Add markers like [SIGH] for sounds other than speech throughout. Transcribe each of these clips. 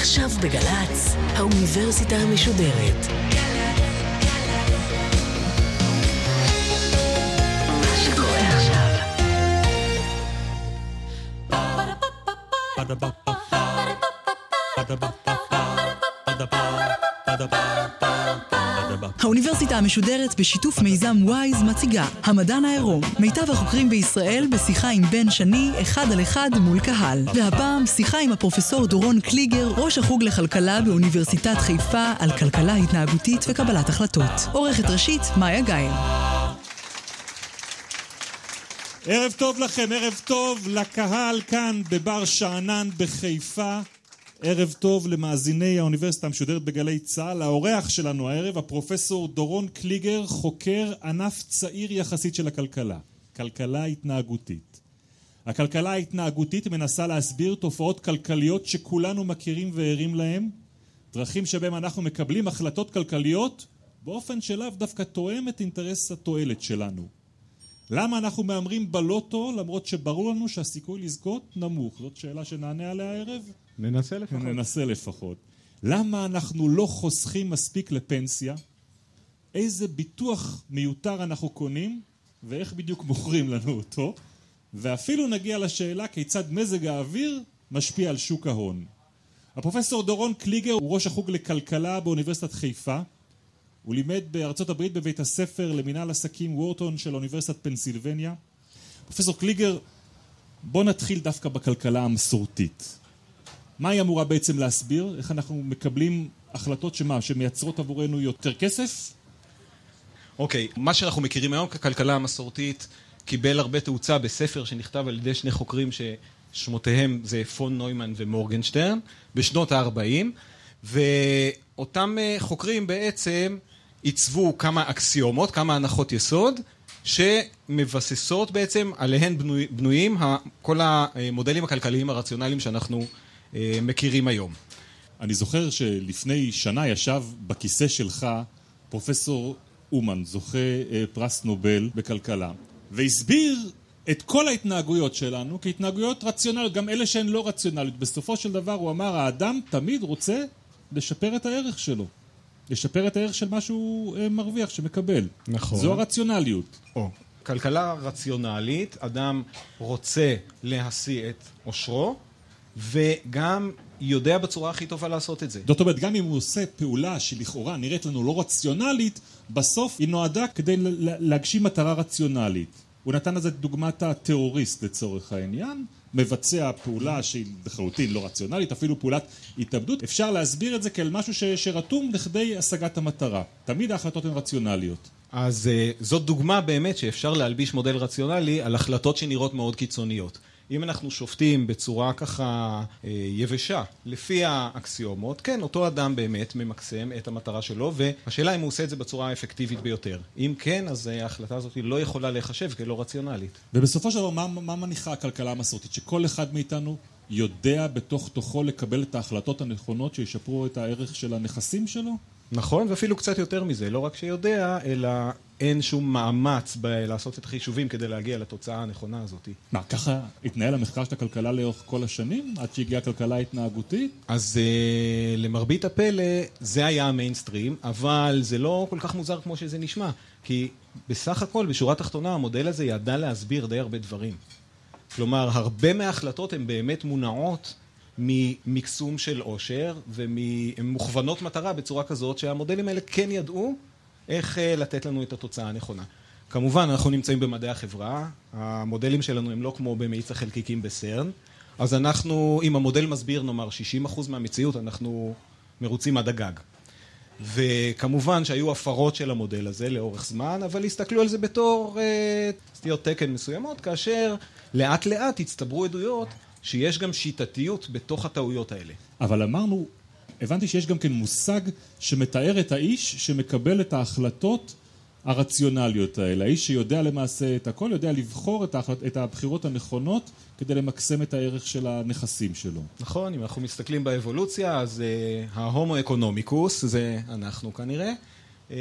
עכשיו בגל"צ, האוניברסיטה המשודרת. מה האוניברסיטה המשודרת בשיתוף מיזם וויז מציגה המדען העירום, מיטב החוקרים בישראל בשיחה עם בן שני, אחד על אחד מול קהל. והפעם שיחה עם הפרופסור דורון קליגר, ראש החוג לכלכלה באוניברסיטת חיפה על כלכלה התנהגותית וקבלת החלטות. עורכת ראשית, מאיה גאייר. ערב טוב לכם, ערב טוב לקהל כאן בבר שאנן בחיפה. ערב טוב למאזיני האוניברסיטה המשודרת בגלי צה"ל. האורח שלנו הערב, הפרופסור דורון קליגר, חוקר ענף צעיר יחסית של הכלכלה, כלכלה התנהגותית. הכלכלה ההתנהגותית מנסה להסביר תופעות כלכליות שכולנו מכירים וערים להן, דרכים שבהם אנחנו מקבלים החלטות כלכליות באופן שלאו דווקא תואם את אינטרס התועלת שלנו. למה אנחנו מהמרים בלוטו למרות שברור לנו שהסיכוי לזכות נמוך? זאת שאלה שנענה עליה הערב? ננסה לפחות. ננסה לפחות. למה אנחנו לא חוסכים מספיק לפנסיה? איזה ביטוח מיותר אנחנו קונים ואיך בדיוק מוכרים לנו אותו? ואפילו נגיע לשאלה כיצד מזג האוויר משפיע על שוק ההון. הפרופסור דורון קליגר הוא ראש החוג לכלכלה באוניברסיטת חיפה. הוא לימד בארצות הברית בבית הספר למינהל עסקים וורטון של אוניברסיטת פנסילבניה. פרופסור קליגר, בוא נתחיל דווקא בכלכלה המסורתית. מה היא אמורה בעצם להסביר? איך אנחנו מקבלים החלטות שמה, שמייצרות עבורנו יותר כסף? אוקיי, okay, מה שאנחנו מכירים היום ככלכלה המסורתית קיבל הרבה תאוצה בספר שנכתב על ידי שני חוקרים ששמותיהם זה פון נוימן ומורגנשטרן בשנות ה-40 ואותם אה, חוקרים בעצם עיצבו כמה אקסיומות, כמה הנחות יסוד שמבססות בעצם עליהן בנוי, בנויים כל המודלים הכלכליים הרציונליים שאנחנו מכירים היום. אני זוכר שלפני שנה ישב בכיסא שלך פרופסור אומן, זוכה אה, פרס נובל בכלכלה, והסביר את כל ההתנהגויות שלנו כהתנהגויות רציונליות, גם אלה שהן לא רציונליות. בסופו של דבר הוא אמר, האדם תמיד רוצה לשפר את הערך שלו. לשפר את הערך של מה שהוא אה, מרוויח, שמקבל. נכון. זו הרציונליות. או, כלכלה רציונלית, אדם רוצה להשיא את עושרו, וגם יודע בצורה הכי טובה לעשות את זה. זאת אומרת, גם אם הוא עושה פעולה שלכאורה נראית לנו לא רציונלית, בסוף היא נועדה כדי להגשים מטרה רציונלית. הוא נתן לזה דוגמת הטרוריסט לצורך העניין, מבצע פעולה שהיא לחלוטין לא רציונלית, אפילו פעולת התאבדות, אפשר להסביר את זה כאל משהו ש, שרתום לכדי השגת המטרה. תמיד ההחלטות הן רציונליות. אז uh, זאת דוגמה באמת שאפשר להלביש מודל רציונלי על החלטות שנראות מאוד קיצוניות. אם אנחנו שופטים בצורה ככה אה, יבשה לפי האקסיומות, כן, אותו אדם באמת ממקסם את המטרה שלו, והשאלה אם הוא עושה את זה בצורה האפקטיבית ביותר. אם כן, אז אה, ההחלטה הזאת לא יכולה להיחשב כלא רציונלית. ובסופו של דבר, מה, מה מניחה הכלכלה המסורתית? שכל אחד מאיתנו יודע בתוך תוכו לקבל את ההחלטות הנכונות שישפרו את הערך של הנכסים שלו? נכון, ואפילו קצת יותר מזה, לא רק שיודע, אלא אין שום מאמץ לעשות את החישובים כדי להגיע לתוצאה הנכונה הזאת. מה, ככה התנהל המחקר של הכלכלה לאורך כל השנים, עד שהגיעה הכלכלה ההתנהגותית? אז uh, למרבית הפלא, זה היה המיינסטרים, אבל זה לא כל כך מוזר כמו שזה נשמע, כי בסך הכל, בשורה התחתונה, המודל הזה ידע להסביר די הרבה דברים. כלומר, הרבה מההחלטות הן באמת מונעות ממקסום של עושר, והן מוכוונות מטרה בצורה כזאת שהמודלים האלה כן ידעו איך אה, לתת לנו את התוצאה הנכונה. כמובן, אנחנו נמצאים במדעי החברה, המודלים שלנו הם לא כמו במאיץ החלקיקים בסרן, אז אנחנו, אם המודל מסביר נאמר 60% מהמציאות, אנחנו מרוצים עד הגג. וכמובן שהיו הפרות של המודל הזה לאורך זמן, אבל הסתכלו על זה בתור אה, סטיות תקן מסוימות, כאשר לאט לאט הצטברו עדויות שיש גם שיטתיות בתוך הטעויות האלה. אבל אמרנו, הבנתי שיש גם כן מושג שמתאר את האיש שמקבל את ההחלטות הרציונליות האלה. האיש שיודע למעשה את הכל, יודע לבחור את, ההחלט, את הבחירות הנכונות כדי למקסם את הערך של הנכסים שלו. נכון, אם אנחנו מסתכלים באבולוציה, אז uh, ההומו אקונומיקוס, זה אנחנו כנראה, אה,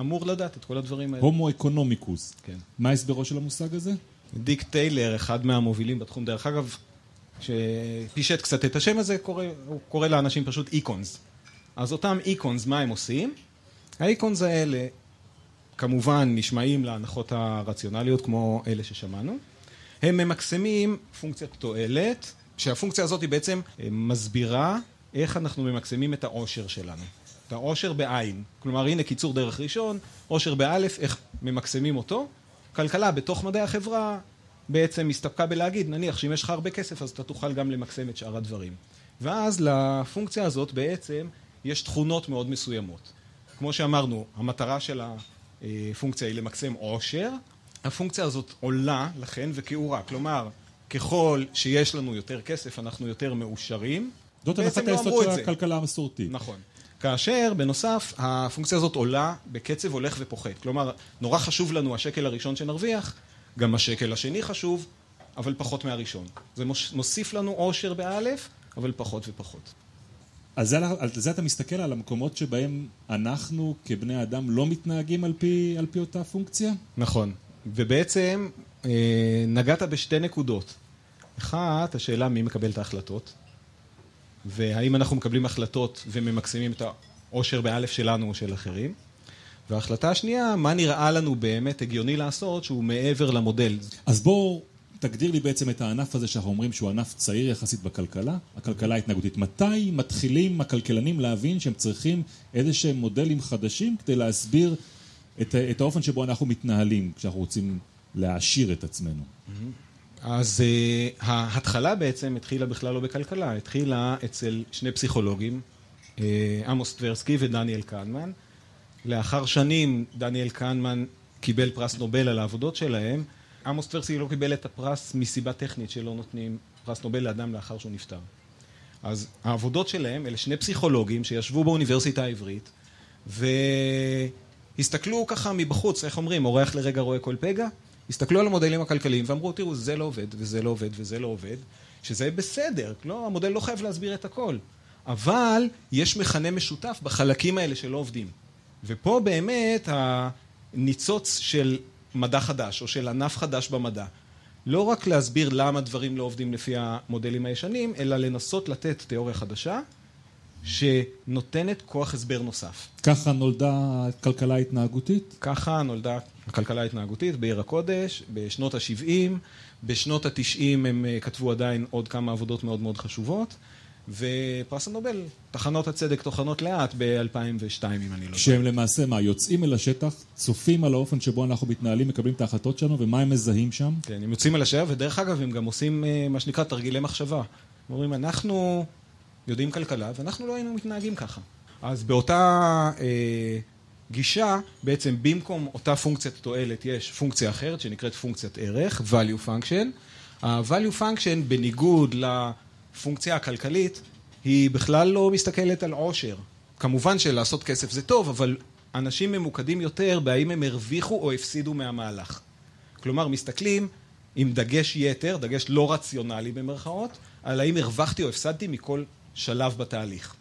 אמור לדעת את כל הדברים האלה. הומו אקונומיקוס. כן. מה הסברו של המושג הזה? דיק טיילר, אחד מהמובילים בתחום, דרך אגב, שפישט קצת את השם הזה, קורא, הוא קורא לאנשים פשוט Econs. אז אותם Econs, מה הם עושים? ה Econs האלה כמובן נשמעים להנחות הרציונליות כמו אלה ששמענו. הם ממקסמים פונקציית תועלת, שהפונקציה הזאת היא בעצם מסבירה איך אנחנו ממקסמים את העושר שלנו. את העושר בעין. כלומר, הנה קיצור דרך ראשון, עושר באלף, איך ממקסמים אותו. כלכלה בתוך מדעי החברה בעצם הסתפקה בלהגיד, נניח שאם יש לך הרבה כסף אז אתה תוכל גם למקסם את שאר הדברים. ואז לפונקציה הזאת בעצם יש תכונות מאוד מסוימות. כמו שאמרנו, המטרה של הפונקציה היא למקסם עושר, הפונקציה הזאת עולה לכן וכאורה, כלומר, ככל שיש לנו יותר כסף אנחנו יותר מאושרים. זאת הנחת לא היסוד של הכלכלה המסורתית. נכון. כאשר בנוסף הפונקציה הזאת עולה בקצב הולך ופוחת. כלומר, נורא חשוב לנו השקל הראשון שנרוויח, גם השקל השני חשוב, אבל פחות מהראשון. זה מוסיף לנו עושר באלף, אבל פחות ופחות. אז זה, על זה אתה מסתכל על המקומות שבהם אנחנו כבני אדם לא מתנהגים על פי, על פי אותה פונקציה? נכון. ובעצם אה, נגעת בשתי נקודות. אחת, השאלה מי מקבל את ההחלטות, והאם אנחנו מקבלים החלטות וממקסמים את העושר באלף שלנו או של אחרים. וההחלטה השנייה, מה נראה לנו באמת הגיוני לעשות שהוא מעבר למודל. אז בואו תגדיר לי בעצם את הענף הזה שאנחנו אומרים שהוא ענף צעיר יחסית בכלכלה, הכלכלה ההתנהגותית. מתי מתחילים הכלכלנים להבין שהם צריכים איזה שהם מודלים חדשים כדי להסביר את, את האופן שבו אנחנו מתנהלים כשאנחנו רוצים להעשיר את עצמנו? אז uh, ההתחלה בעצם התחילה בכלל לא בכלכלה, התחילה אצל שני פסיכולוגים, uh, עמוס טברסקי ודניאל קנמן. לאחר שנים דניאל קנמן קיבל פרס נובל על העבודות שלהם. עמוס טברסקי לא קיבל את הפרס מסיבה טכנית שלא נותנים פרס נובל לאדם לאחר שהוא נפטר. אז העבודות שלהם, אלה שני פסיכולוגים שישבו באוניברסיטה העברית והסתכלו ככה מבחוץ, איך אומרים, אורח לרגע רואה כל פגע? הסתכלו על המודלים הכלכליים ואמרו, תראו, זה לא עובד, וזה לא עובד, וזה לא עובד, שזה בסדר, לא, המודל לא חייב להסביר את הכל. אבל יש מכנה משותף בחלקים האלה שלא עובדים. ופה באמת הניצוץ של מדע חדש, או של ענף חדש במדע. לא רק להסביר למה דברים לא עובדים לפי המודלים הישנים, אלא לנסות לתת תיאוריה חדשה, שנותנת כוח הסבר נוסף. ככה נולדה הכלכלה ההתנהגותית? ככה נולדה הכלכלה ההתנהגותית בעיר הקודש, בשנות ה-70, בשנות ה-90 הם אה, כתבו עדיין עוד כמה עבודות מאוד מאוד חשובות, ופרס הנובל, תחנות הצדק טוחנות לאט ב-2002, אם אני לא טועה. שהם למעשה מה, יוצאים אל השטח, צופים על האופן שבו אנחנו מתנהלים, מקבלים את ההחלטות שלנו, ומה הם מזהים שם? כן, הם יוצאים אל השטח, ודרך אגב, הם גם עושים אה, מה שנקרא תרגילי מחשבה. הם אומרים, אנחנו יודעים כלכלה, ואנחנו לא היינו מתנהגים ככה. אז באותה אה, גישה, בעצם במקום אותה פונקציית תועלת, יש פונקציה אחרת שנקראת פונקציית ערך, value function. ה-value function, בניגוד לפונקציה הכלכלית, היא בכלל לא מסתכלת על עושר. כמובן שלעשות כסף זה טוב, אבל אנשים ממוקדים יותר בהאם הם הרוויחו או הפסידו מהמהלך. כלומר, מסתכלים עם דגש יתר, דגש לא רציונלי במרכאות, על האם הרווחתי או הפסדתי מכל שלב בתהליך.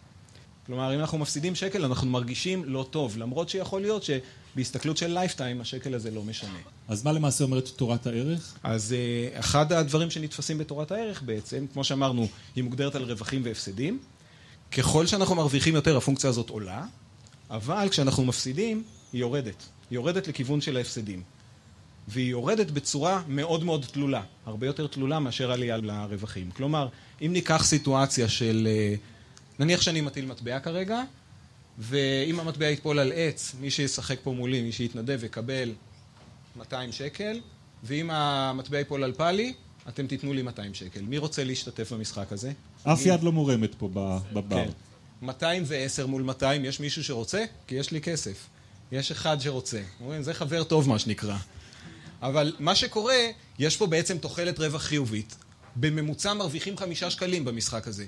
כלומר, אם אנחנו מפסידים שקל, אנחנו מרגישים לא טוב, למרות שיכול להיות שבהסתכלות של lifetime, השקל הזה לא משנה. אז מה למעשה אומרת תורת הערך? אז אה, אחד הדברים שנתפסים בתורת הערך בעצם, כמו שאמרנו, היא מוגדרת על רווחים והפסדים. ככל שאנחנו מרוויחים יותר, הפונקציה הזאת עולה, אבל כשאנחנו מפסידים, היא יורדת. היא יורדת לכיוון של ההפסדים. והיא יורדת בצורה מאוד מאוד תלולה, הרבה יותר תלולה מאשר עלייה לרווחים. כלומר, אם ניקח סיטואציה של... נניח שאני מטיל מטבע כרגע, ואם המטבע יתפול על עץ, מי שישחק פה מולי, מי שיתנדב יקבל 200 שקל, ואם המטבע ייפול על פאלי, אתם תיתנו לי 200 שקל. מי רוצה להשתתף במשחק הזה? אף יד לא מורמת פה בבר. כן. 210 מול 200, יש מישהו שרוצה? כי יש לי כסף. יש אחד שרוצה. אומרים, זה חבר טוב מה שנקרא. אבל מה שקורה, יש פה בעצם תוחלת רווח חיובית. בממוצע מרוויחים חמישה שקלים במשחק הזה.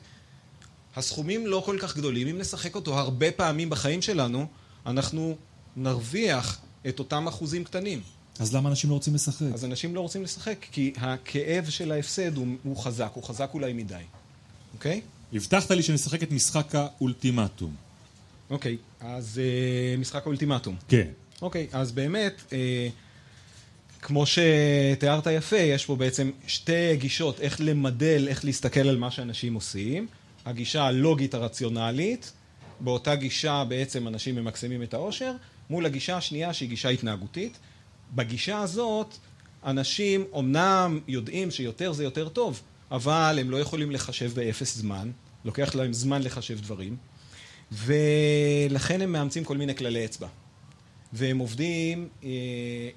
הסכומים לא כל כך גדולים, אם נשחק אותו הרבה פעמים בחיים שלנו, אנחנו נרוויח את אותם אחוזים קטנים. אז למה אנשים לא רוצים לשחק? אז אנשים לא רוצים לשחק, כי הכאב של ההפסד הוא, הוא חזק, הוא חזק אולי מדי, אוקיי? הבטחת לי שנשחק את משחק האולטימטום. אוקיי, אז uh, משחק האולטימטום. כן. אוקיי, אז באמת, uh, כמו שתיארת יפה, יש פה בעצם שתי גישות איך למדל, איך להסתכל על מה שאנשים עושים. הגישה הלוגית הרציונלית, באותה גישה בעצם אנשים ממקסמים את העושר, מול הגישה השנייה שהיא גישה התנהגותית. בגישה הזאת אנשים אומנם יודעים שיותר זה יותר טוב, אבל הם לא יכולים לחשב באפס זמן, לוקח להם זמן לחשב דברים, ולכן הם מאמצים כל מיני כללי אצבע. והם עובדים אה,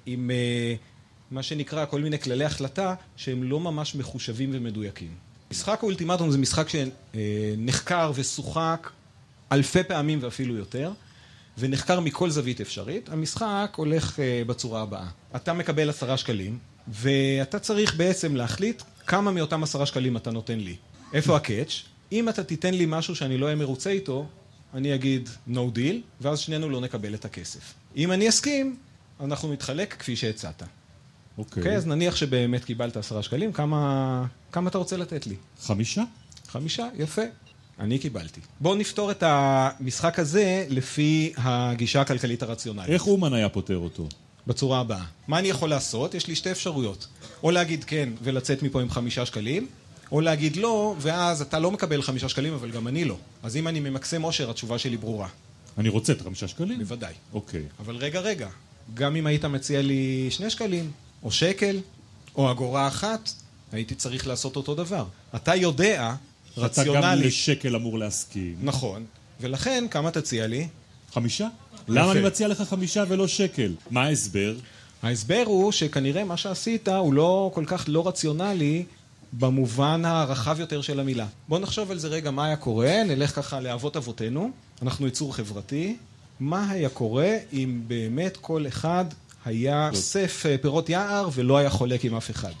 עם אה, מה שנקרא כל מיני כללי החלטה שהם לא ממש מחושבים ומדויקים. משחק האולטימטום זה משחק שנחקר ושוחק אלפי פעמים ואפילו יותר, ונחקר מכל זווית אפשרית. המשחק הולך אה, בצורה הבאה. אתה מקבל עשרה שקלים, ואתה צריך בעצם להחליט כמה מאותם עשרה שקלים אתה נותן לי. איפה הקאץ'? אם אתה תיתן לי משהו שאני לא אהיה מרוצה איתו, אני אגיד no deal, ואז שנינו לא נקבל את הכסף. אם אני אסכים, אנחנו נתחלק כפי שהצעת. אוקיי. אוקיי, אז נניח שבאמת קיבלת עשרה שקלים, כמה, כמה אתה רוצה לתת לי? חמישה? חמישה, יפה. אני קיבלתי. בואו נפתור את המשחק הזה לפי הגישה הכלכלית הרציונלית. איך אומן היה פותר אותו? בצורה הבאה. מה אני יכול לעשות? יש לי שתי אפשרויות. או להגיד כן ולצאת מפה עם חמישה שקלים, או להגיד לא, ואז אתה לא מקבל חמישה שקלים, אבל גם אני לא. אז אם אני ממקסם עושר, התשובה שלי ברורה. אני רוצה את החמישה שקלים? בוודאי. אוקיי. אבל רגע, רגע. גם אם היית מציע לי שני שקלים, או שקל, או אגורה אחת, הייתי צריך לעשות אותו דבר. אתה יודע, אתה גם רציונלית... לשקל אמור להסכים. נכון. ולכן, כמה תציע לי? חמישה? למה אני מציע לך חמישה ולא שקל? מה ההסבר? ההסבר הוא שכנראה מה שעשית הוא לא כל כך לא רציונלי במובן הרחב יותר של המילה. בוא נחשוב על זה רגע, מה היה קורה, נלך ככה לאבות אבותינו, אנחנו יצור חברתי, מה היה קורה אם באמת כל אחד היה אוסף אה, פירות יער ולא היה חולק עם אף אחד.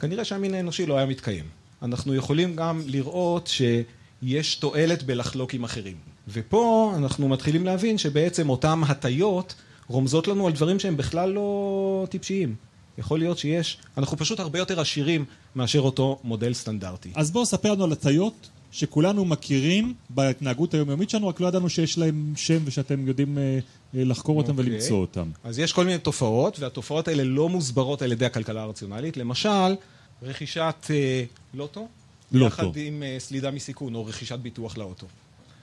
כנראה שהמין האנושי לא היה מתקיים. אנחנו יכולים גם לראות שיש תועלת בלחלוק עם אחרים. ופה אנחנו מתחילים להבין שבעצם אותן הטיות רומזות לנו על דברים שהם בכלל לא טיפשיים. יכול להיות שיש, אנחנו פשוט הרבה יותר עשירים מאשר אותו מודל סטנדרטי. אז בואו ספר לנו על הטיות שכולנו מכירים בהתנהגות היומיומית שלנו, רק לא ידענו שיש להם שם ושאתם יודעים אה, אה, לחקור אותם אוקיי. ולמצוא אותם. אז יש כל מיני תופעות, והתופעות האלה לא מוסברות על ידי הכלכלה הרציונלית. למשל, רכישת אה, לוטו, לוטו. יחד עם אה, סלידה מסיכון, או רכישת ביטוח לאוטו.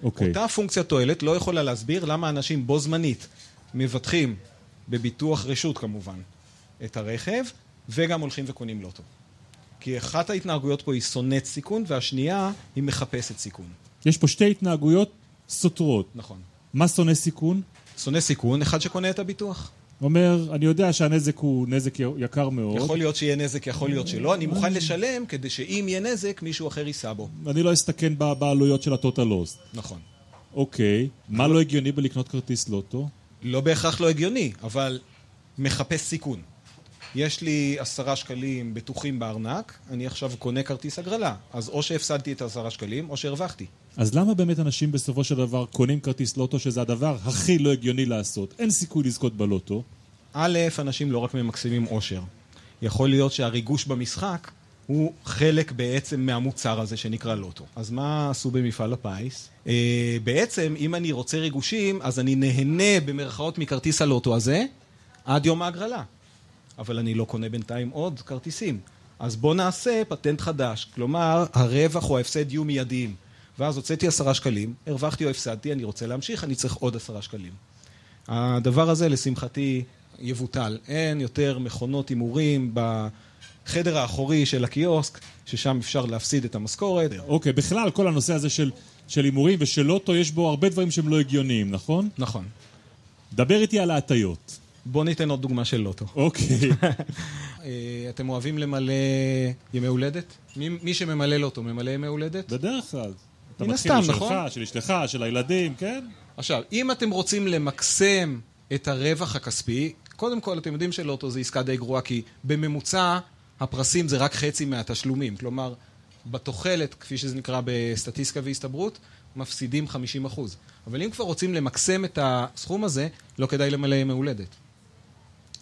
אוקיי. אותה פונקציית תועלת לא יכולה להסביר למה אנשים בו זמנית מבטחים בביטוח רשות כמובן את הרכב, וגם הולכים וקונים לוטו. כי אחת ההתנהגויות פה היא שונאת סיכון, והשנייה היא מחפשת סיכון. יש פה שתי התנהגויות סותרות. נכון. מה שונא סיכון? שונא סיכון, אחד שקונה את הביטוח. אומר, אני יודע שהנזק הוא נזק יקר מאוד, יכול להיות שיהיה נזק, יכול להיות שלא. אני מוכן לשלם כדי שאם יהיה נזק, מישהו אחר יישא בו. אני לא אסתכן בעלויות של הטוטל לוסט. נכון. אוקיי, מה לא הגיוני בלקנות כרטיס לוטו? לא בהכרח לא הגיוני, אבל מחפש סיכון. יש לי עשרה שקלים בטוחים בארנק, אני עכשיו קונה כרטיס הגרלה. אז או שהפסדתי את העשרה שקלים, או שהרווחתי. אז למה באמת אנשים בסופו של דבר קונים כרטיס לוטו שזה הדבר הכי לא הגיוני לעשות? אין סיכוי לזכות בלוטו. א', אנשים לא רק ממקסמים עושר. יכול להיות שהריגוש במשחק הוא חלק בעצם מהמוצר הזה שנקרא לוטו. אז מה עשו במפעל הפיס? אה, בעצם, אם אני רוצה ריגושים, אז אני נהנה במרכאות מכרטיס הלוטו הזה עד יום ההגרלה. אבל אני לא קונה בינתיים עוד כרטיסים. אז בוא נעשה פטנט חדש. כלומר, הרווח או ההפסד יהיו מיידיים. ואז הוצאתי עשרה שקלים, הרווחתי או הפסדתי, אני רוצה להמשיך, אני צריך עוד עשרה שקלים. הדבר הזה, לשמחתי, יבוטל. אין יותר מכונות הימורים בחדר האחורי של הקיוסק, ששם אפשר להפסיד את המשכורת. אוקיי, בכלל כל הנושא הזה של של הימורים ושל לוטו יש בו הרבה דברים שהם לא הגיוניים, נכון? נכון. דבר איתי על ההטיות. בוא ניתן עוד דוגמה של לוטו. אוקיי. [LAUGHS] אה, אתם אוהבים למלא ימי הולדת? מי, מי שממלא לוטו ממלא ימי הולדת? בדרך כלל. אתה מתחיל משלך, נכון? של אשתך, של הילדים, כן? עכשיו, אם אתם רוצים למקסם את הרווח הכספי, קודם כל אתם יודעים שלוטו זה עסקה די גרועה, כי בממוצע הפרסים זה רק חצי מהתשלומים. כלומר, בתוחלת, כפי שזה נקרא בסטטיסטיקה והסתברות, מפסידים 50%. אבל אם כבר רוצים למקסם את הסכום הזה, לא כדאי למלא ימי הולדת.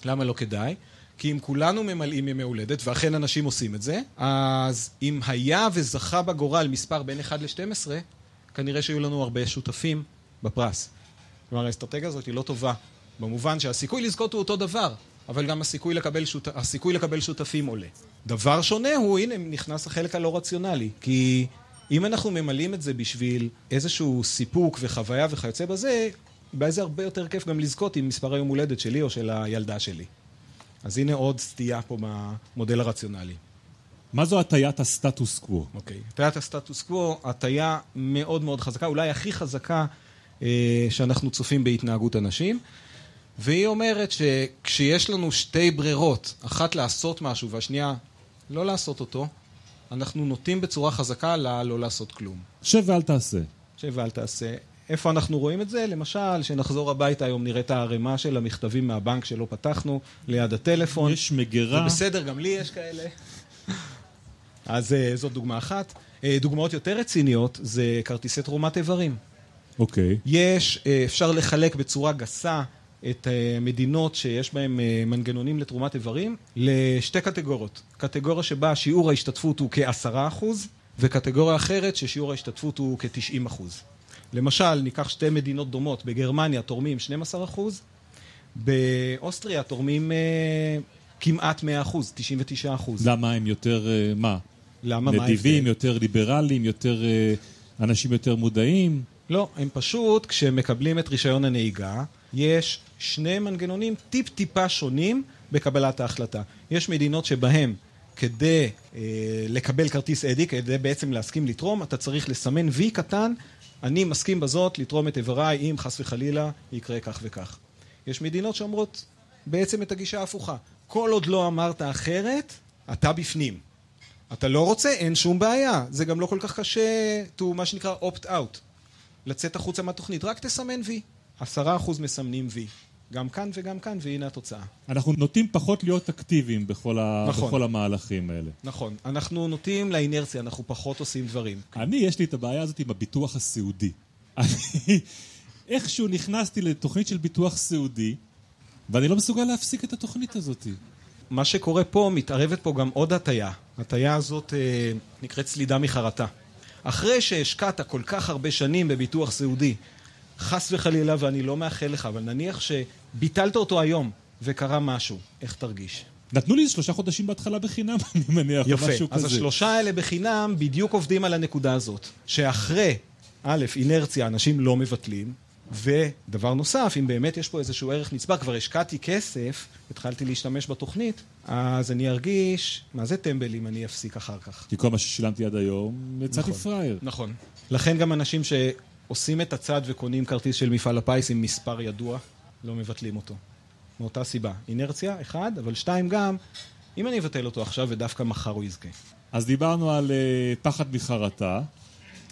למה לא כדאי? כי אם כולנו ממלאים ימי הולדת, ואכן אנשים עושים את זה, אז אם היה וזכה בגורל מספר בין 1 ל-12, כנראה שהיו לנו הרבה שותפים בפרס. כלומר, האסטרטגיה הזאת היא לא טובה, במובן שהסיכוי לזכות הוא אותו דבר, אבל גם הסיכוי לקבל, שות... הסיכוי לקבל שותפים עולה. דבר שונה הוא, הנה, נכנס החלק הלא רציונלי. כי אם אנחנו ממלאים את זה בשביל איזשהו סיפוק וחוויה וכיוצא בזה, אולי זה הרבה יותר כיף גם לזכות עם מספר היום הולדת שלי או של הילדה שלי. אז הנה עוד סטייה פה במודל הרציונלי. מה זו הטיית הסטטוס קוו? אוקיי. הטיית הסטטוס קוו, הטיה מאוד מאוד חזקה, אולי הכי חזקה אה, שאנחנו צופים בהתנהגות אנשים. והיא אומרת שכשיש לנו שתי ברירות, אחת לעשות משהו והשנייה לא לעשות אותו, אנחנו נוטים בצורה חזקה ללא לעשות כלום. שב ואל תעשה. שב ואל תעשה. איפה אנחנו רואים את זה? למשל, שנחזור הביתה היום נראה את הערימה של המכתבים מהבנק שלא פתחנו, ליד הטלפון. יש מגירה. זה בסדר, גם לי יש כאלה. אז אה, זאת דוגמה אחת. אה, דוגמאות יותר רציניות זה כרטיסי תרומת איברים. אוקיי. יש, אה, אפשר לחלק בצורה גסה את המדינות שיש בהן מנגנונים לתרומת איברים לשתי קטגוריות. קטגוריה שבה שיעור ההשתתפות הוא כעשרה אחוז, וקטגוריה אחרת ששיעור ההשתתפות הוא כ-90 אחוז. למשל, ניקח שתי מדינות דומות, בגרמניה תורמים 12 אחוז, באוסטריה תורמים אה, כמעט 100 אחוז, 99 אחוז. למה הם יותר, אה, מה? למה? מה נדיבים, יותר ליברליים, יותר... אה, אנשים יותר מודעים? לא, הם פשוט, כשהם מקבלים את רישיון הנהיגה, יש שני מנגנונים טיפ-טיפה שונים בקבלת ההחלטה. יש מדינות שבהם כדי אה, לקבל כרטיס אדי, כדי בעצם להסכים לתרום, אתה צריך לסמן וי קטן, אני מסכים בזאת לתרום את איבריי אם חס וחלילה יקרה כך וכך. יש מדינות שאומרות בעצם את הגישה ההפוכה. כל עוד לא אמרת אחרת, אתה בפנים. אתה לא רוצה, אין שום בעיה. זה גם לא כל כך קשה to מה שנקרא opt-out. לצאת החוצה מהתוכנית, רק תסמן וי. עשרה אחוז מסמנים וי. גם כאן וגם כאן, והנה התוצאה. אנחנו נוטים פחות להיות אקטיביים בכל, ה... נכון. בכל המהלכים האלה. נכון. אנחנו נוטים לאינרציה, אנחנו פחות עושים דברים. אני, יש לי את הבעיה הזאת עם הביטוח הסיעודי. [LAUGHS] אני איכשהו נכנסתי לתוכנית של ביטוח סיעודי, ואני לא מסוגל להפסיק את התוכנית הזאת. מה שקורה פה, מתערבת פה גם עוד הטיה. הטיה הזאת אה, נקראת סלידה מחרטה. אחרי שהשקעת כל כך הרבה שנים בביטוח סיעודי, חס וחלילה, ואני לא מאחל לך, אבל נניח שביטלת אותו היום וקרה משהו, איך תרגיש? נתנו לי שלושה חודשים בהתחלה בחינם, [LAUGHS] אני מניח, יפה. משהו אז כזה. השלושה האלה בחינם בדיוק עובדים על הנקודה הזאת. שאחרי, א', אינרציה, אנשים לא מבטלים, ודבר נוסף, אם באמת יש פה איזשהו ערך נצבר, כבר השקעתי כסף, התחלתי להשתמש בתוכנית, אז אני ארגיש, מה זה טמבל אם אני אפסיק אחר כך? כי כל מה ששילמתי עד היום, יצאתי נכון. פראייר. נכון. לכן גם אנשים שעושים את הצד וקונים כרטיס של מפעל הפיס עם מספר ידוע, לא מבטלים אותו. מאותה סיבה. אינרציה, אחד, אבל שתיים גם, אם אני אבטל אותו עכשיו ודווקא מחר הוא יזכה. אז דיברנו על uh, פחד מחרטה,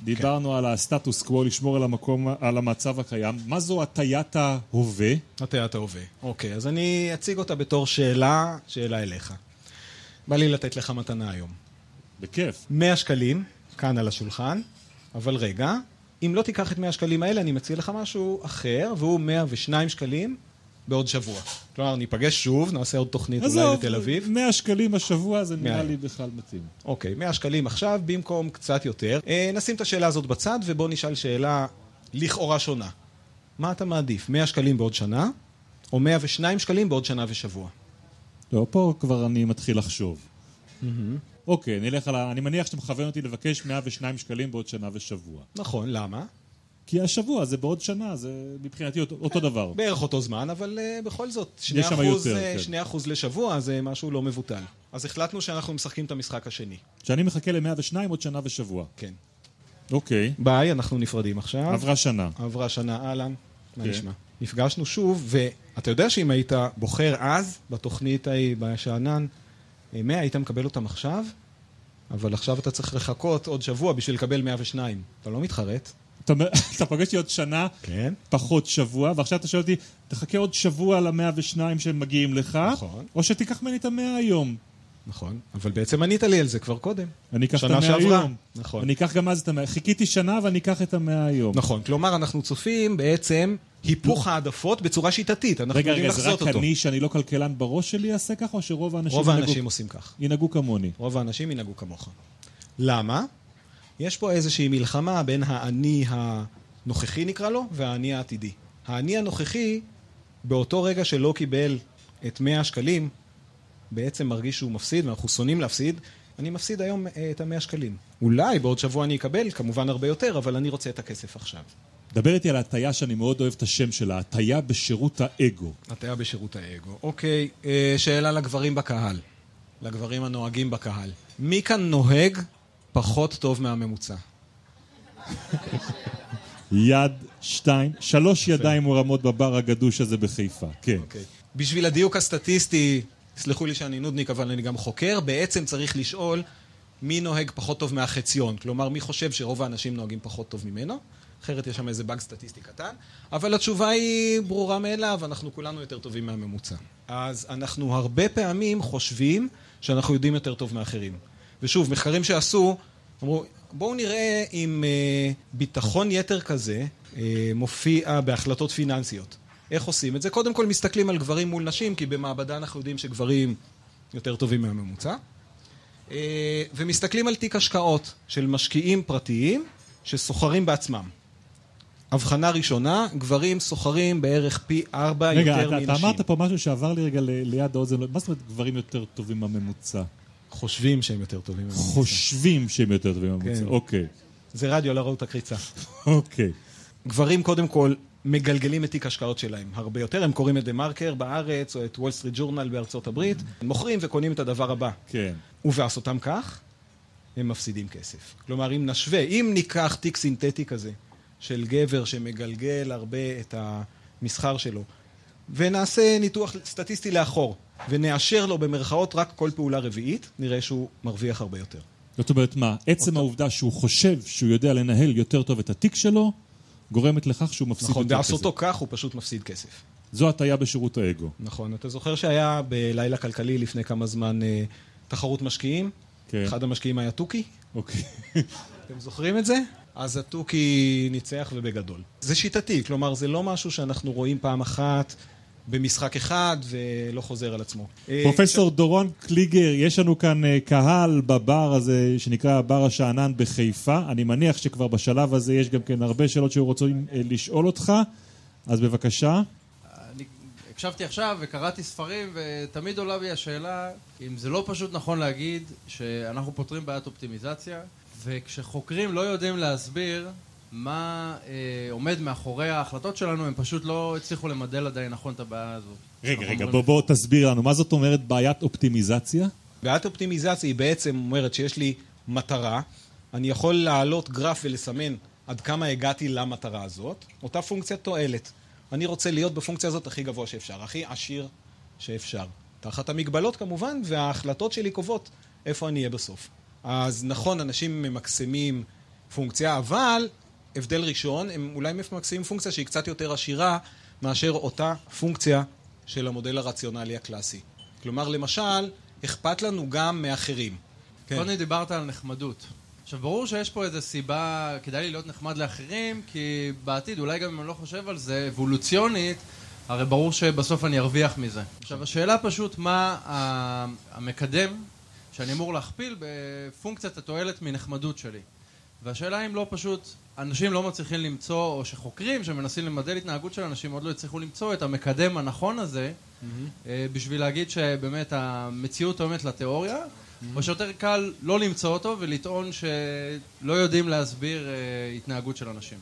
דיברנו על הסטטוס קוו, לשמור על המקום, על המצב הקיים. מה זו הטיית ההווה? הטיית ההווה. אוקיי, אז אני אציג אותה בתור שאלה, שאלה אליך. בא לי לתת לך מתנה היום. בכיף. 100 שקלים, כאן על השולחן, אבל רגע, אם לא תיקח את 100 שקלים האלה, אני מציע לך משהו אחר, והוא 102 שקלים בעוד שבוע. כלומר, ניפגש שוב, נעשה עוד תוכנית אולי בתל אביב. 100 שקלים השבוע זה נראה. לי בכלל מתאים. אוקיי, 100 שקלים עכשיו במקום קצת יותר. אה, נשים את השאלה הזאת בצד ובואו נשאל שאלה לכאורה שונה. מה אתה מעדיף, 100 שקלים בעוד שנה, או 102 שקלים בעוד שנה ושבוע? לא, פה כבר אני מתחיל לחשוב. אוקיי, נלך על ה... אני מניח שאתה מכוון אותי לבקש 102 שקלים בעוד שנה ושבוע. נכון, למה? כי השבוע זה בעוד שנה, זה מבחינתי אותו, אותו דבר. בערך אותו זמן, אבל uh, בכל זאת, 2%, יש שם אחוז, יותר, אה, כן. 2 אחוז לשבוע זה משהו לא מבוטל. אז החלטנו שאנחנו משחקים את המשחק השני. שאני מחכה ל-102 עוד שנה ושבוע. כן. אוקיי, ביי, אנחנו נפרדים עכשיו. עברה שנה. עברה שנה, אהלן, מה כן. נשמע? נפגשנו שוב, ואתה יודע שאם היית בוחר אז, בתוכנית ההיא, בשאנן, 100, היית מקבל אותם עכשיו, אבל עכשיו אתה צריך לחכות עוד שבוע בשביל לקבל 102. אתה לא מתחרט. אתה אומר- [LAUGHS] אתה פוגש אותי עוד שנה, כן. פחות שבוע, ועכשיו אתה שואל אותי, תחכה עוד שבוע ל-102 שהם מגיעים לך, נכון. או שתיקח ממני את המאה היום. נכון, אבל בעצם ענית לי על זה כבר קודם. אני אקח את המאה. היום. נכון. אני אקח גם אז את המאה. חיכיתי שנה ואני אקח את המאה היום. נכון, כלומר אנחנו צופים בעצם היפוך העדפות בצורה שיטתית, אנחנו רגע, יודעים רגע, זה לחזות רק אותו. אני שאני לא כלכלן בראש שלי אעשה ככה, או שרוב האנשים רוב האנשים עושים כך. ינהגו כמוני? רוב האנשים ינהגו כמוך. למה? יש פה איזושהי מלחמה בין האני הנוכחי נקרא לו, והאני העתידי. האני הנוכחי, באותו רגע שלא קיבל את 100 השקלים, בעצם מרגיש שהוא מפסיד, ואנחנו שונאים להפסיד, אני מפסיד היום אה, את המאה שקלים. אולי בעוד שבוע אני אקבל, כמובן הרבה יותר, אבל אני רוצה את הכסף עכשיו. דבר איתי על ההטייה שאני מאוד אוהב את השם שלה, הטייה בשירות האגו. הטיה בשירות האגו. אוקיי, אה, שאלה לגברים בקהל. לגברים הנוהגים בקהל. מי כאן נוהג פחות טוב מהממוצע? יד, שתיים, שלוש ידיים מורמות בבר הגדוש הזה בחיפה. כן. אוקיי. בשביל הדיוק הסטטיסטי, סלחו לי שאני נודניק, אבל אני גם חוקר, בעצם צריך לשאול מי נוהג פחות טוב מהחציון. כלומר, מי חושב שרוב האנשים נוהגים פחות טוב ממנו? אחרת יש שם איזה באג סטטיסטי קטן. אבל התשובה היא ברורה מאליו, אנחנו כולנו יותר טובים מהממוצע. אז אנחנו הרבה פעמים חושבים שאנחנו יודעים יותר טוב מאחרים. ושוב, מחקרים שעשו, אמרו, בואו נראה אם אה, ביטחון יתר כזה אה, מופיע בהחלטות פיננסיות. איך עושים את זה? קודם כל מסתכלים על גברים מול נשים, כי במעבדה אנחנו יודעים שגברים יותר טובים מהממוצע. אה, ומסתכלים על תיק השקעות של משקיעים פרטיים שסוחרים בעצמם. הבחנה ראשונה, גברים סוחרים בערך פי ארבע רגע, יותר אתה, מנשים. אתה אמרת פה משהו שעבר לי רגע ל- ליד האוזן, מה זאת אומרת גברים יותר טובים מהממוצע? חושבים שהם יותר טובים מממוצע. חושבים שהם יותר טובים מהממוצע, כן. אוקיי. זה רדיו, לא ראו את הקריצה. [LAUGHS] אוקיי. גברים קודם כל מגלגלים את תיק השקעות שלהם הרבה יותר, הם קוראים את דה מרקר בארץ או את וול סטריט ג'ורנל בארצות הברית, מוכרים וקונים את הדבר הבא. כן. ובעשותם כך, הם מפסידים כסף. כלומר, אם נשווה, אם ניקח תיק סינתטי כזה של גבר שמגלגל הרבה את המסחר שלו, ונעשה ניתוח סטטיסטי לאחור, ונאשר לו במרכאות רק כל פעולה רביעית, נראה שהוא מרוויח הרבה יותר. זאת אומרת מה, עצם העובדה שהוא חושב שהוא יודע לנהל יותר טוב את התיק שלו, גורמת לכך שהוא מפסיד נכון, יותר בעשותו כסף. כך הוא פשוט מפסיד כסף. זו הטיה בשירות האגו. נכון, אתה זוכר שהיה בלילה כלכלי לפני כמה זמן אה, תחרות משקיעים? כן. אחד המשקיעים היה תוכי? אוקיי. [LAUGHS] אתם זוכרים את זה? אז התוכי ניצח ובגדול. זה שיטתי, כלומר זה לא משהו שאנחנו רואים פעם אחת במשחק אחד ולא חוזר על עצמו. אה, פרופסור דורון קליגר, יש לנו כאן אה, קהל בבר הזה שנקרא בר השאנן בחיפה. אני מניח שכבר בשלב הזה יש גם כן הרבה שאלות שהיו רוצים אה, לשאול אותך, אז בבקשה. אני הקשבתי עכשיו וקראתי ספרים ותמיד עולה בי השאלה אם זה לא פשוט נכון להגיד שאנחנו פותרים בעיית אופטימיזציה וכשחוקרים לא יודעים להסביר מה אה, עומד מאחורי ההחלטות שלנו הם פשוט לא הצליחו למדל עדיין נכון את הבעיה הזאת. רגע, רגע, אומרים- בוא, בוא תסביר לנו, מה זאת אומרת בעיית אופטימיזציה? בעיית אופטימיזציה היא בעצם אומרת שיש לי מטרה, אני יכול להעלות גרף ולסמן עד כמה הגעתי למטרה הזאת, אותה פונקציית תועלת. אני רוצה להיות בפונקציה הזאת הכי גבוה שאפשר, הכי עשיר שאפשר. תחת המגבלות כמובן, וההחלטות שלי קובעות איפה אני אהיה בסוף. אז נכון, אנשים ממקסמים פונקציה, אבל הבדל ראשון, הם אולי ממקסמים פונקציה שהיא קצת יותר עשירה מאשר אותה פונקציה של המודל הרציונלי הקלאסי. כלומר, למשל, אכפת לנו גם מאחרים. כן. קודם דיברת על נחמדות. עכשיו, ברור שיש פה איזו סיבה, כדאי לי להיות נחמד לאחרים, כי בעתיד, אולי גם אם אני לא חושב על זה, אבולוציונית, הרי ברור שבסוף אני ארוויח מזה. עכשיו, השאלה פשוט מה המקדם שאני אמור להכפיל בפונקציית התועלת מנחמדות שלי. והשאלה אם לא פשוט, אנשים לא מצליחים למצוא, או שחוקרים שמנסים למדל התנהגות של אנשים עוד לא הצליחו למצוא את המקדם הנכון הזה, אה, בשביל להגיד שבאמת המציאות תואמת לתיאוריה, או שיותר קל לא למצוא אותו ולטעון שלא יודעים להסביר אה, התנהגות של אנשים.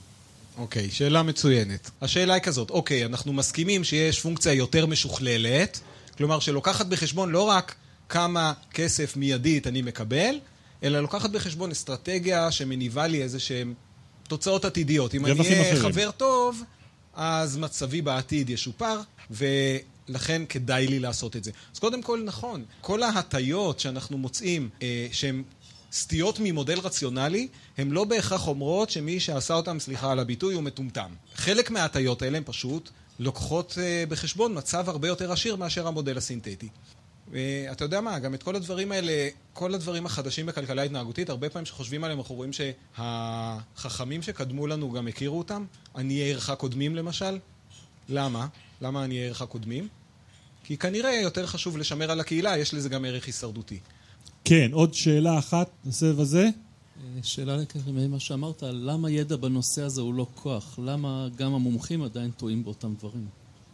אוקיי, שאלה מצוינת. השאלה היא כזאת, אוקיי, אנחנו מסכימים שיש פונקציה יותר משוכללת, כלומר שלוקחת בחשבון לא רק כמה כסף מיידית אני מקבל, אלא לוקחת בחשבון אסטרטגיה שמניבה לי איזה שהן תוצאות עתידיות. אם אני אהיה. חבר טוב, אז מצבי בעתיד ישופר, ולכן כדאי לי לעשות את זה. אז קודם כל, נכון, כל ההטיות שאנחנו מוצאים אה, שהן סטיות ממודל רציונלי, הן לא בהכרח אומרות שמי שעשה אותם, סליחה על הביטוי, הוא מטומטם. חלק מההטיות האלה הן פשוט לוקחות אה, בחשבון מצב הרבה יותר עשיר מאשר המודל הסינתטי. ואתה יודע מה, גם את כל הדברים האלה, כל הדברים החדשים בכלכלה התנהגותית, הרבה פעמים כשחושבים עליהם אנחנו רואים שהחכמים שקדמו לנו גם הכירו אותם. עניי עירך קודמים למשל. למה? למה עניי עירך קודמים? כי כנראה יותר חשוב לשמר על הקהילה, יש לזה גם ערך הישרדותי. כן, עוד שאלה אחת בסבב הזה. אה, שאלה למה שאמרת, למה ידע בנושא הזה הוא לא כוח? למה גם המומחים עדיין טועים באותם דברים?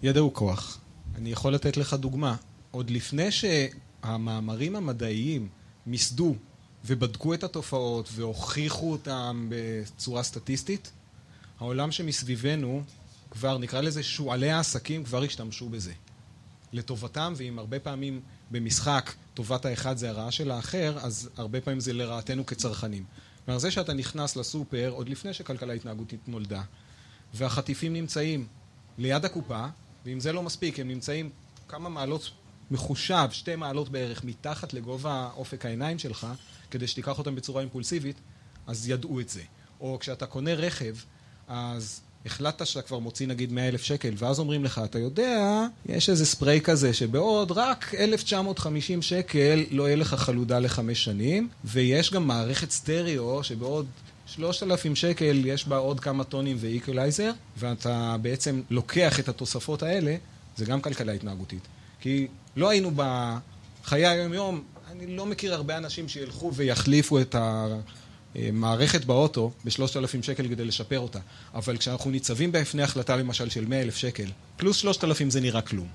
ידע הוא כוח. אני יכול לתת לך דוגמה. עוד לפני שהמאמרים המדעיים מיסדו ובדקו את התופעות והוכיחו אותם בצורה סטטיסטית, העולם שמסביבנו כבר, נקרא לזה שועלי העסקים, כבר השתמשו בזה. לטובתם, ואם הרבה פעמים במשחק טובת האחד זה הרעה של האחר, אז הרבה פעמים זה לרעתנו כצרכנים. כלומר, זה שאתה נכנס לסופר עוד לפני שכלכלה התנהגותית נולדה, והחטיפים נמצאים ליד הקופה, ואם זה לא מספיק, הם נמצאים כמה מעלות מחושב, שתי מעלות בערך, מתחת לגובה אופק העיניים שלך, כדי שתיקח אותם בצורה אימפולסיבית, אז ידעו את זה. או כשאתה קונה רכב, אז החלטת שאתה כבר מוציא נגיד 100 אלף שקל, ואז אומרים לך, אתה יודע, יש איזה ספרי כזה שבעוד רק 1950 שקל לא יהיה לך חלודה לחמש שנים, ויש גם מערכת סטריאו שבעוד 3,000 שקל יש בה עוד כמה טונים ואיקולייזר, ואתה בעצם לוקח את התוספות האלה, זה גם כלכלה התנהגותית. כי לא היינו בחיי היום-יום, אני לא מכיר הרבה אנשים שילכו ויחליפו את המערכת באוטו בשלושת אלפים שקל כדי לשפר אותה. אבל כשאנחנו ניצבים בפני החלטה למשל של מאה אלף שקל, פלוס שלושת אלפים זה נראה כלום.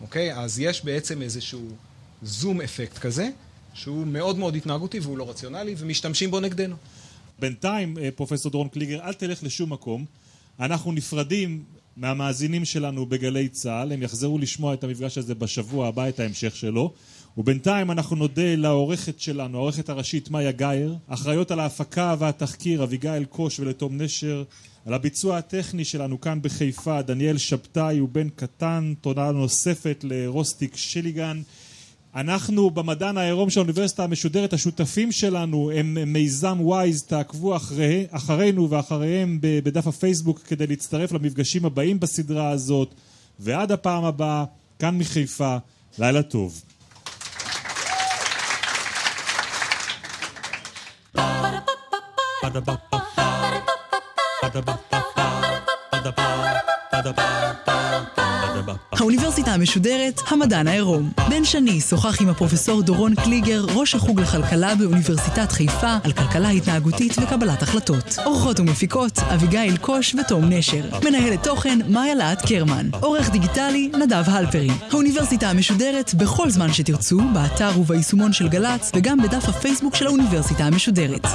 אוקיי? אז יש בעצם איזשהו זום אפקט כזה, שהוא מאוד מאוד התנהגותי והוא לא רציונלי, ומשתמשים בו נגדנו. בינתיים, אה, פרופסור דורון קליגר, אל תלך לשום מקום. אנחנו נפרדים מהמאזינים שלנו בגלי צה"ל, הם יחזרו לשמוע את המפגש הזה בשבוע הבא, את ההמשך שלו. ובינתיים אנחנו נודה לעורכת שלנו, העורכת הראשית מאיה גאייר, אחראיות על ההפקה והתחקיר אביגיל קוש ולתום נשר, על הביצוע הטכני שלנו כאן בחיפה, דניאל שבתאי ובן קטן, תודה נוספת לרוסטיק שליגן. אנחנו במדען העירום של האוניברסיטה המשודרת, השותפים שלנו הם מיזם וויז, תעקבו אחרי, אחרינו ואחריהם בדף הפייסבוק כדי להצטרף למפגשים הבאים בסדרה הזאת, ועד הפעם הבאה, כאן מחיפה, לילה טוב. האוניברסיטה המשודרת, המדען העירום. בן שני שוחח עם הפרופסור דורון קליגר, ראש החוג לכלכלה באוניברסיטת חיפה, על כלכלה התנהגותית וקבלת החלטות. אורחות ומפיקות, אביגיל קוש ותום נשר. מנהלת תוכן, מאיה להט קרמן. עורך דיגיטלי, נדב הלפרי. האוניברסיטה המשודרת, בכל זמן שתרצו, באתר וביישומון של גל"צ, וגם בדף הפייסבוק של האוניברסיטה המשודרת.